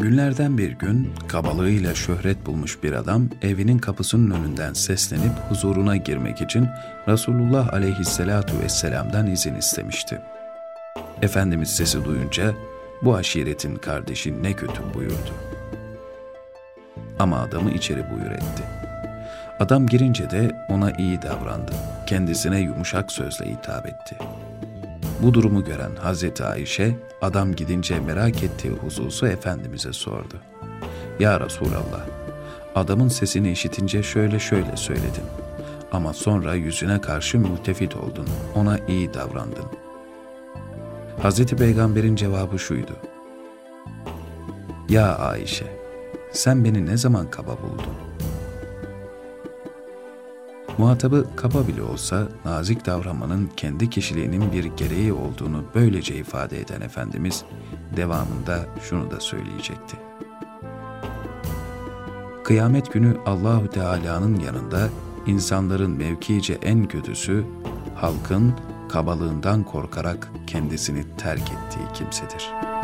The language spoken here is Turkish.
Günlerden bir gün kabalığıyla şöhret bulmuş bir adam evinin kapısının önünden seslenip huzuruna girmek için Resulullah aleyhisselatu vesselam'dan izin istemişti. Efendimiz sesi duyunca bu aşiretin kardeşi ne kötü buyurdu. Ama adamı içeri buyur etti. Adam girince de ona iyi davrandı. Kendisine yumuşak sözle hitap etti. Bu durumu gören Hazreti Ayşe, adam gidince merak ettiği hususu Efendimiz'e sordu. Ya Resulallah, adamın sesini işitince şöyle şöyle söyledin. Ama sonra yüzüne karşı mültefit oldun, ona iyi davrandın. Hazreti Peygamber'in cevabı şuydu. Ya Ayşe, sen beni ne zaman kaba buldun? Muhatabı kaba bile olsa nazik davranmanın kendi kişiliğinin bir gereği olduğunu böylece ifade eden Efendimiz devamında şunu da söyleyecekti. Kıyamet günü Allahü Teala'nın yanında insanların mevkice en kötüsü halkın kabalığından korkarak kendisini terk ettiği kimsedir.''